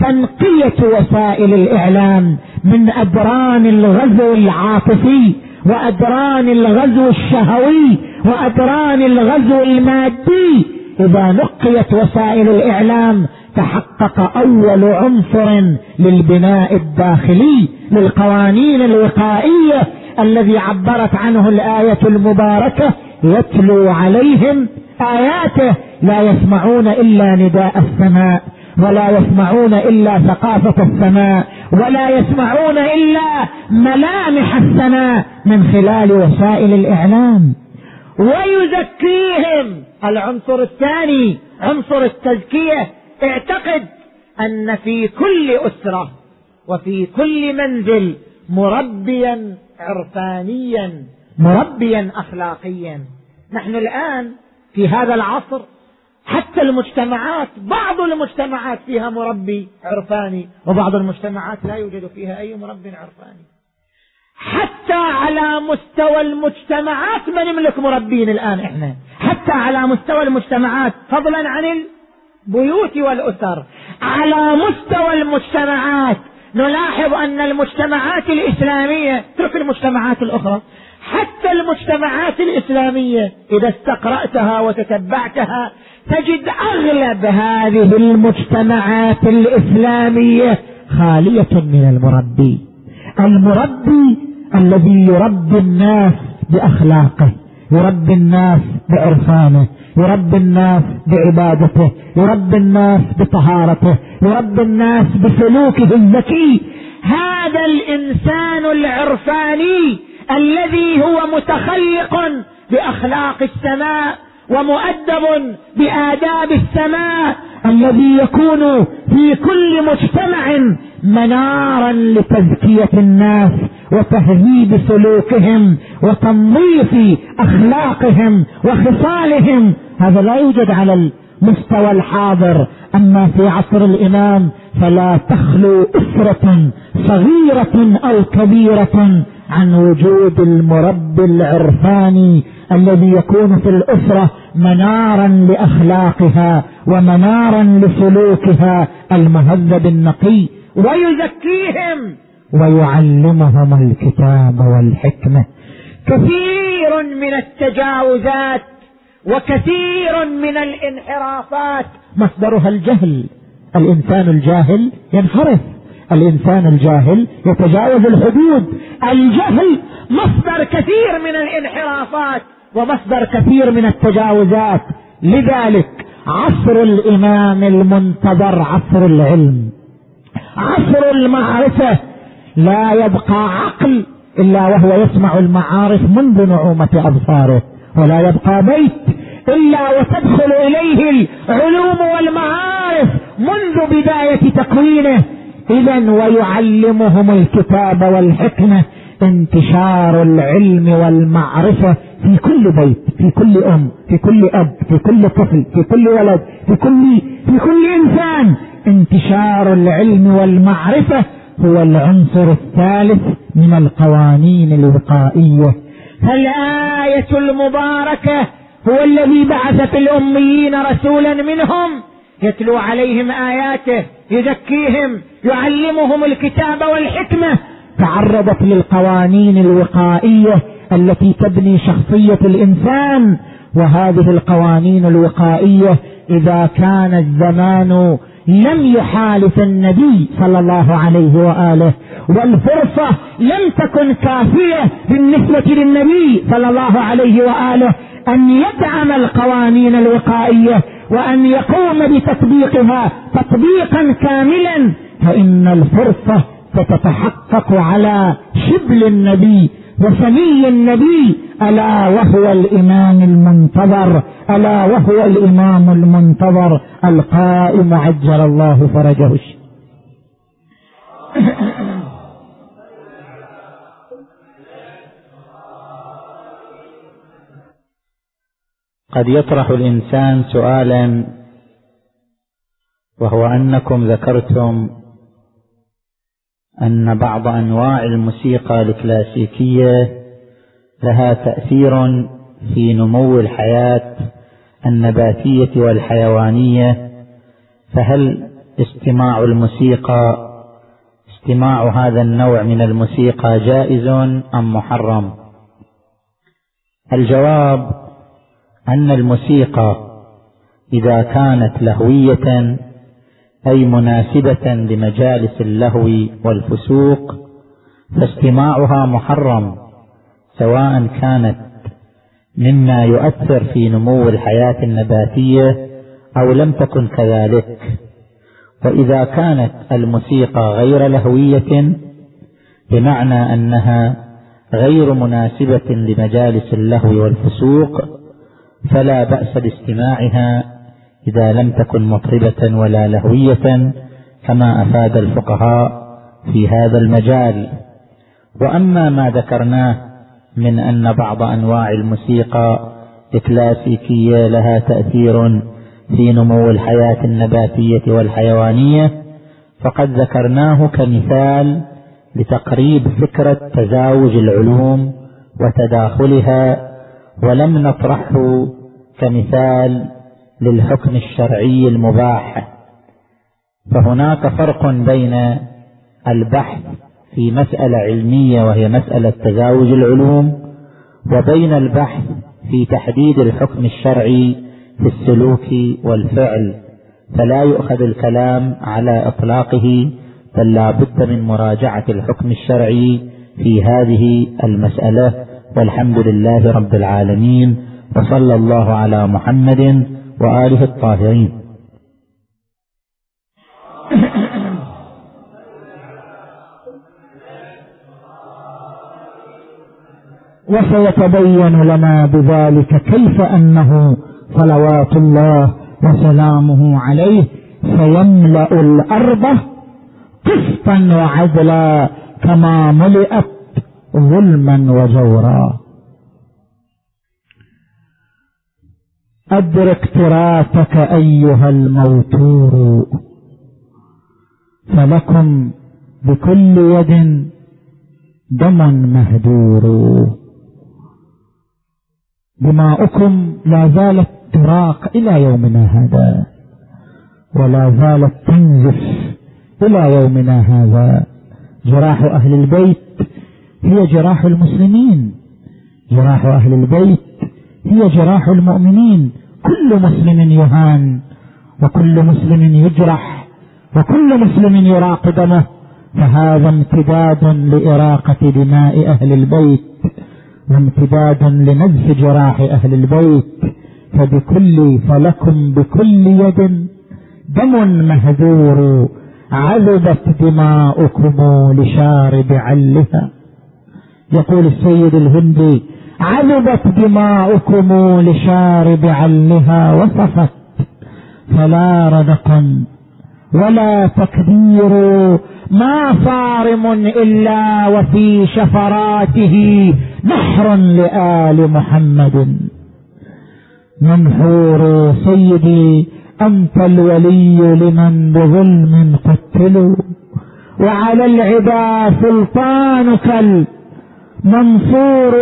تنقية وسائل الإعلام من أدران الغزو العاطفي وأدران الغزو الشهوي وأدران الغزو المادي. إذا نقيت وسائل الإعلام تحقق أول عنصر للبناء الداخلي للقوانين الوقائية الذي عبرت عنه الآية المباركة يتلو عليهم آياته لا يسمعون إلا نداء السماء ولا يسمعون إلا ثقافة السماء ولا يسمعون إلا ملامح السماء من خلال وسائل الإعلام. ويزكيهم العنصر الثاني عنصر التزكية اعتقد أن في كل أسرة وفي كل منزل مربيا عرفانيا مربيا أخلاقيا. نحن الآن في هذا العصر حتى المجتمعات بعض المجتمعات فيها مربي عرفاني وبعض المجتمعات لا يوجد فيها أي مربي عرفاني. حتى على مستوى المجتمعات ما نملك مربين الآن إحنا؟ حتى على مستوى المجتمعات فضلا عن البيوت والأسر. على مستوى المجتمعات نلاحظ أن المجتمعات الإسلامية ترك المجتمعات الأخرى حتى المجتمعات الإسلامية إذا استقرأتها وتتبعتها تجد أغلب هذه المجتمعات الإسلامية خالية من المربي. المربي الذي يربي الناس بأخلاقه يربي الناس بعرفانه. يربي الناس بعبادته يربي الناس بطهارته يربي الناس بسلوكه الذكي. هذا الإنسان العرفاني الذي هو متخلق بأخلاق السماء ومؤدب بآداب السماء الذي يكون في كل مجتمع منارا لتزكية الناس. وتهذيب سلوكهم وتنظيف أخلاقهم وخصالهم. هذا لا يوجد على المستوى الحاضر. أما في عصر الإمام فلا تخلو أسرة صغيرة أو كبيرة عن وجود المربي العرفاني الذي يكون في الأسرة منارا لأخلاقها ومنارا لسلوكها المهذب النقي ويزكيهم. ويعلمهم الكتاب والحكمة. كثير من التجاوزات وكثير من الانحرافات. مصدرها الجهل. الإنسان الجاهل ينحرف. الإنسان الجاهل يتجاوز الحدود. الجهل مصدر كثير من الانحرافات ومصدر كثير من التجاوزات. لذلك عصر الإمام المنتظر عصر العلم. عصر المعرفة. لا يبقى عقل إلا وهو يسمع المعارف منذ نعومة أبصاره ولا يبقى بيت إلا وتدخل إليه العلوم والمعارف منذ بداية تكوينه. اذا ويعلمهم الكتاب والحكمة انتشار العلم والمعرفة في كل بيت في كل أم في كل أب في كل طفل في كل ولد في كل في كل إنسان. انتشار العلم والمعرفة هو العنصر الثالث من القوانين الوقائية. فالآية المباركة هو الذي بعث في الأميين رسولا منهم يتلو عليهم آياته يزكيهم يعلمهم الكتاب والحكمة. تعرضت للقوانين الوقائية التي تبني شخصية الإنسان وهذه القوانين الوقائية إذا كان الزمان لم يحالف النبي صلى الله عليه وآله والفرصة لم تكن كافية بالنسبة للنبي صلى الله عليه وآله أن يدعم القوانين الوقائية وأن يقوم بتطبيقها تطبيقا كاملا فإن الفرصة ستتحقق على شبل النبي وسمي النبي ألا وهو الإمام المنتظر ألا وهو الإمام المنتظر القائم عجل الله فرجه. قد يطرح الإنسان سؤالا وهو أنكم ذكرتم أن بعض أنواع الموسيقى الكلاسيكية لها تأثير في نمو الحياة النباتية والحيوانية فهل استماع الموسيقى استماع هذا النوع من الموسيقى جائز أم محرم؟ الجواب أن الموسيقى إذا كانت لهوية أي مناسبة لمجالس اللهو والفسوق فاستماعها محرم سواء كانت مما يؤثر في نمو الحياة النباتية أو لم تكن كذلك. وإذا كانت الموسيقى غير لهوية بمعنى أنها غير مناسبة لمجالس اللهو والفسوق فلا بأس باستماعها إذا لم تكن مطربة ولا لهوية كما أفاد الفقهاء في هذا المجال. وأما ما ذكرناه من أن بعض أنواع الموسيقى الكلاسيكية لها تأثير في نمو الحياة النباتية والحيوانية فقد ذكرناه كمثال لتقريب فكرة تزاوج العلوم وتداخلها ولم نطرحه كمثال للحكم الشرعي المباح. فهناك فرق بين البحث في مسألة علمية وهي مسألة تزاوج العلوم وبين البحث في تحديد الحكم الشرعي في السلوك والفعل. فلا يؤخذ الكلام على إطلاقه بل لا بد من مراجعة الحكم الشرعي في هذه المسألة. والحمد لله رب العالمين وصلى الله على محمد وآله الطاهرين. وسيتبين لنا بذلك كيف أنه صلوات الله وسلامه عليه سيملأ الأرض قسطا وعدلا كما ملئت ظلما وجورا. أدرك تراثك أيها الموتور. فلكم بكل يد دم مهدور دماؤكم لا زالت تراق إلى يومنا هذا ولا زالت تنزف إلى يومنا هذا. جراح أهل البيت هي جراح المسلمين. جراح أهل البيت هي جراح المؤمنين. كل مسلم يهان وكل مسلم يجرح وكل مسلم يراق دمه فهذا امتداد لإراقة دماء أهل البيت وامتداد لنزف جراح أهل البيت فبكل فلكم بكل يد دم مهذور عذبت دماؤكم لشارب علها. يقول السيد الهندي عذبت دماؤكم لشارب علها وصفت فلا ردق ولا تكبير ما صارم الا وفي شفراته نحر لال محمد منحور سيدي انت الولي لمن بظلم قتلوا وعلى العدا سلطانك المنصور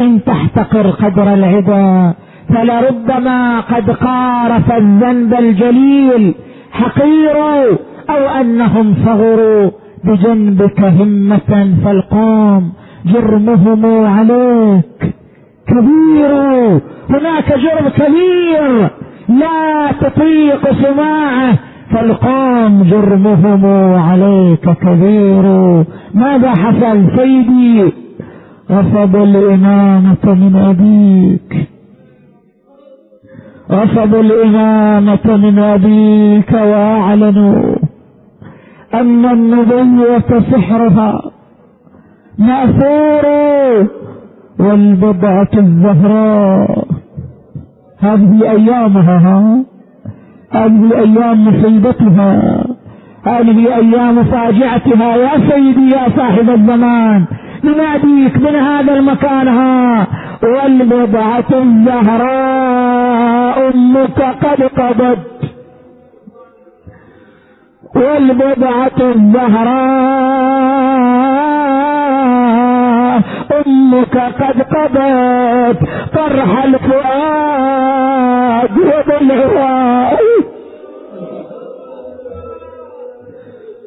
إن تحتقر قدر العدا فلربما قد قارف الذنب الجليل. حقيروا أو أنهم صغروا بجنبك همة فالقوم جرمهم عليك. كبير هناك جرم كبير لا تطيق سماعه فالقوم جرمهم عليك كبير. ماذا حصل سيدي؟ غصب الإمامة من أبيك. رفضوا الإمامة من أبيك وأعلنوا أن النبوة سحرها مأثور والبضعة الزهراء. هذه أيامها ها؟ هذه أيام مصيبتها. هذه أيام فاجعتها. يا سيدي يا صاحب الزمان. نناديك من هذا المكان ها والبضعة الزهراء أمك قد قضت. والبضعة الزهراء أمك قد قضت. طرح الفؤاد وضلعها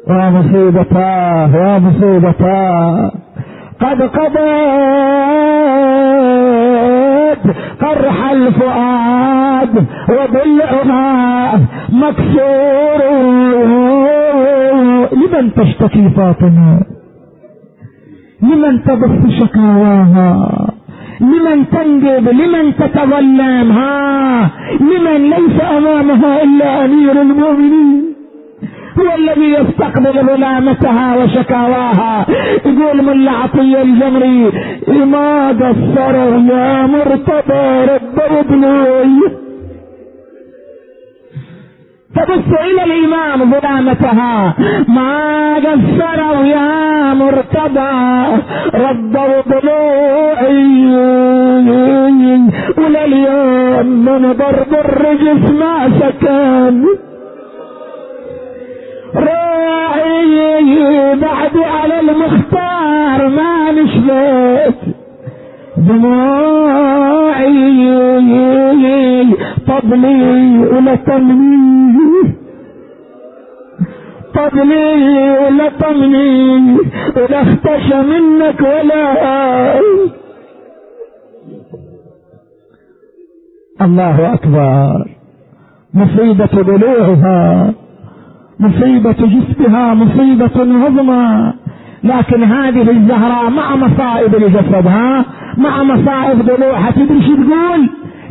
يا مصيبتاه يا مصيبتاه. قد قضت قرح الفؤاد وضلعها مكسور. لمن تشتكي فاطمة؟ لمن تبث شكاواها؟ لمن تنجب؟ لمن تتظلم ها لمن ليس أمامها إلا أمير المؤمنين؟ هو الذي يستقبل ظلامتها وشكاواها. يقول من عطية الجمري ما قصروا يا مرتضى ربوا بنوي تبص إلى الإمام ظلامتها ما قصروا يا مرتضى ربوا ضلوعي ولليوم من ضرب الرجس ما سكن. راعي بعد على المختار ما نشفت دموعي طبلي ولطمني طبلي ولطمني ولا اختشى منك ولا. الله أكبر. مصيبة ضلوعها. مصيبة جسمها مصيبة عظمى. لكن هذه الزهراء مع مصائب لجسدها مع مصائب ضلوعها. تدري شو تقول؟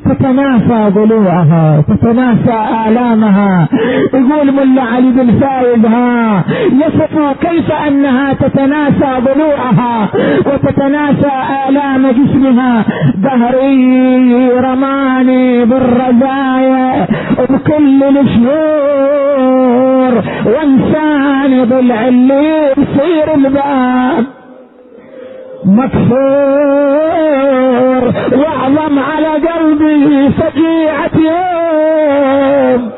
تتناسى ضلوعها تتناسى آلامها. يقول ملا علي بن فايد ها يصف كيف أنها تتناسى ضلوعها وتتناسى آلام جسمها. دهري رماني بالرزايا بكل الشهور وانساني اللي يصير الباب. مكسور. واعظم على قلبي فجيعة يوم.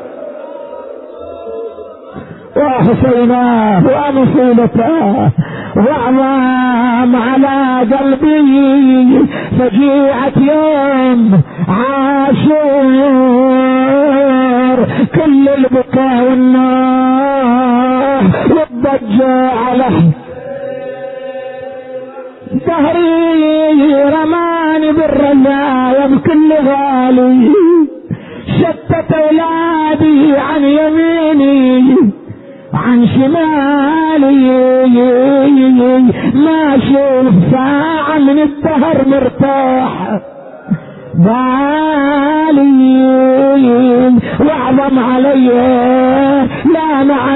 وحسيناه ومصيبته واعظم على قلبي فجيعة يوم. عاشور. كل البكاء والنار. والضجة على دهري رماني بالرزايا بكل غالي. شتت أولادي عن يميني عن شمالي. ما أشوف ساعة من الدهر مرتاح. بالي. وأعظم علي لا مع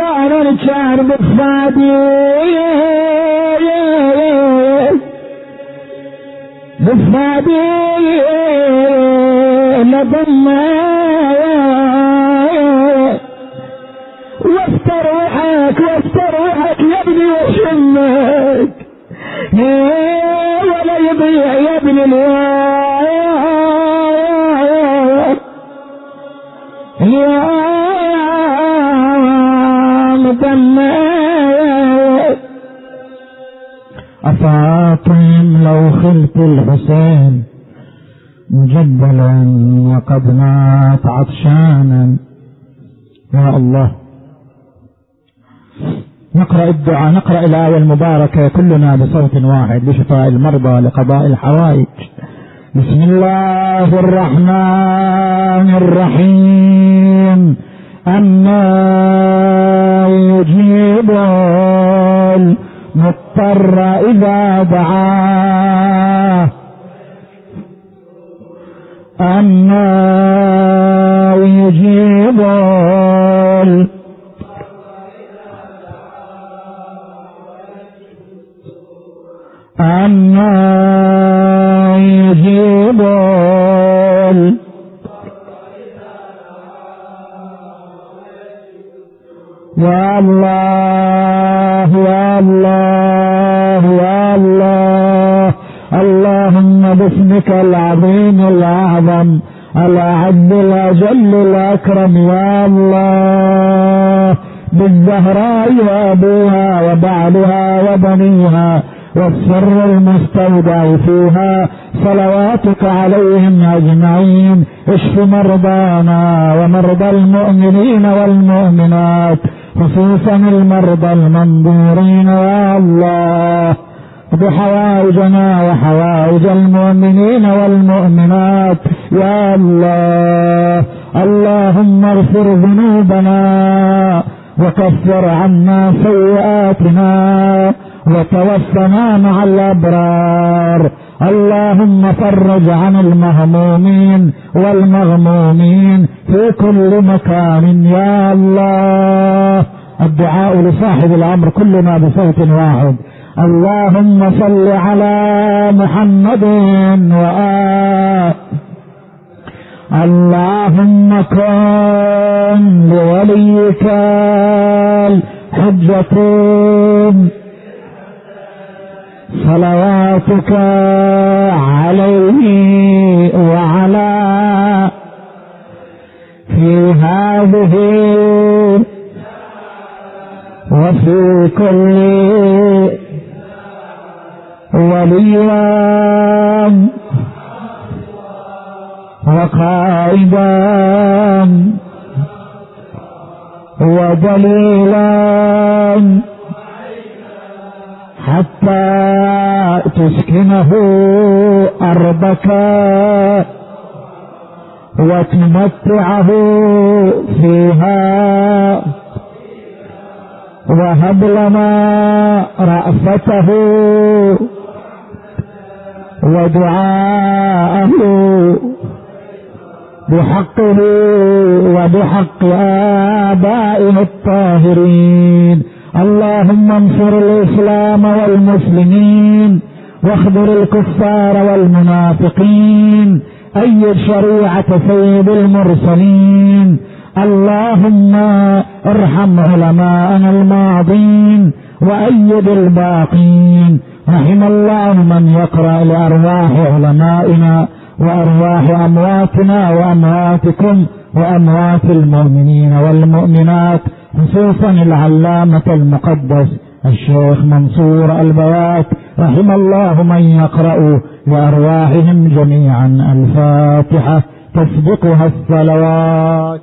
أنا كان بصادي بصادي لضمك واستروحك واستروحك يا ابني وشمك ولا يضيع يا ابن اليوم أفاطم لو خلت الحسين مجدلا وقد مات عطشانا. يا الله. نقرأ الدعاء نقرأ الآية المباركة كلنا بصوت واحد لشفاء المرضى لقضاء الحوائج. بسم الله الرحمن الرحيم. أما يجيب المضطر إذا دعاه. أما يجيب أما يجيب باسمك العظيم الأعظم الأعز الأجل الأكرم يا الله. بالزهراء وأبوها وبعلها وبنيها والسر المستودع فيها صلواتك عليهم أجمعين. اشف مرضانا ومرضى المؤمنين والمؤمنات خصوصا المرضى المنظورين يا الله. بحوائجنا وحوائج المؤمنين والمؤمنات. يا الله اللهم اغفر ذنوبنا وكفر عنا سيئاتنا وتوفنا مع الأبرار. اللهم فرج عن المهمومين والمغمومين في كل مكان. يا الله الدعاء لصاحب الأمر كلنا بصوت واحد. اللهم صل على محمد وآل اللهم كن لوليك الحجة صلواتك عليه وعلى في هذه وفي كل وليا وقائدا ودليلا حتى تسكنه أرضك وتمتعه فيها. وهب لنا رأفته. ودعاءه بحقه وبحق آبائه الطاهرين. اللهم انصر الإسلام والمسلمين واخبر الكفار والمنافقين. أيد شريعة سيد المرسلين. اللهم ارحم علماءنا الماضين وأيد الباقين. رحم الله من يقرأ لأرواح علمائنا وأرواح أمواتنا وأمواتكم وأموات المؤمنين والمؤمنات خصوصا العلامة المقدس الشيخ منصور البوات رحم الله من يقرأ لأرواحهم جميعا الفاتحة تسبقها الصلوات.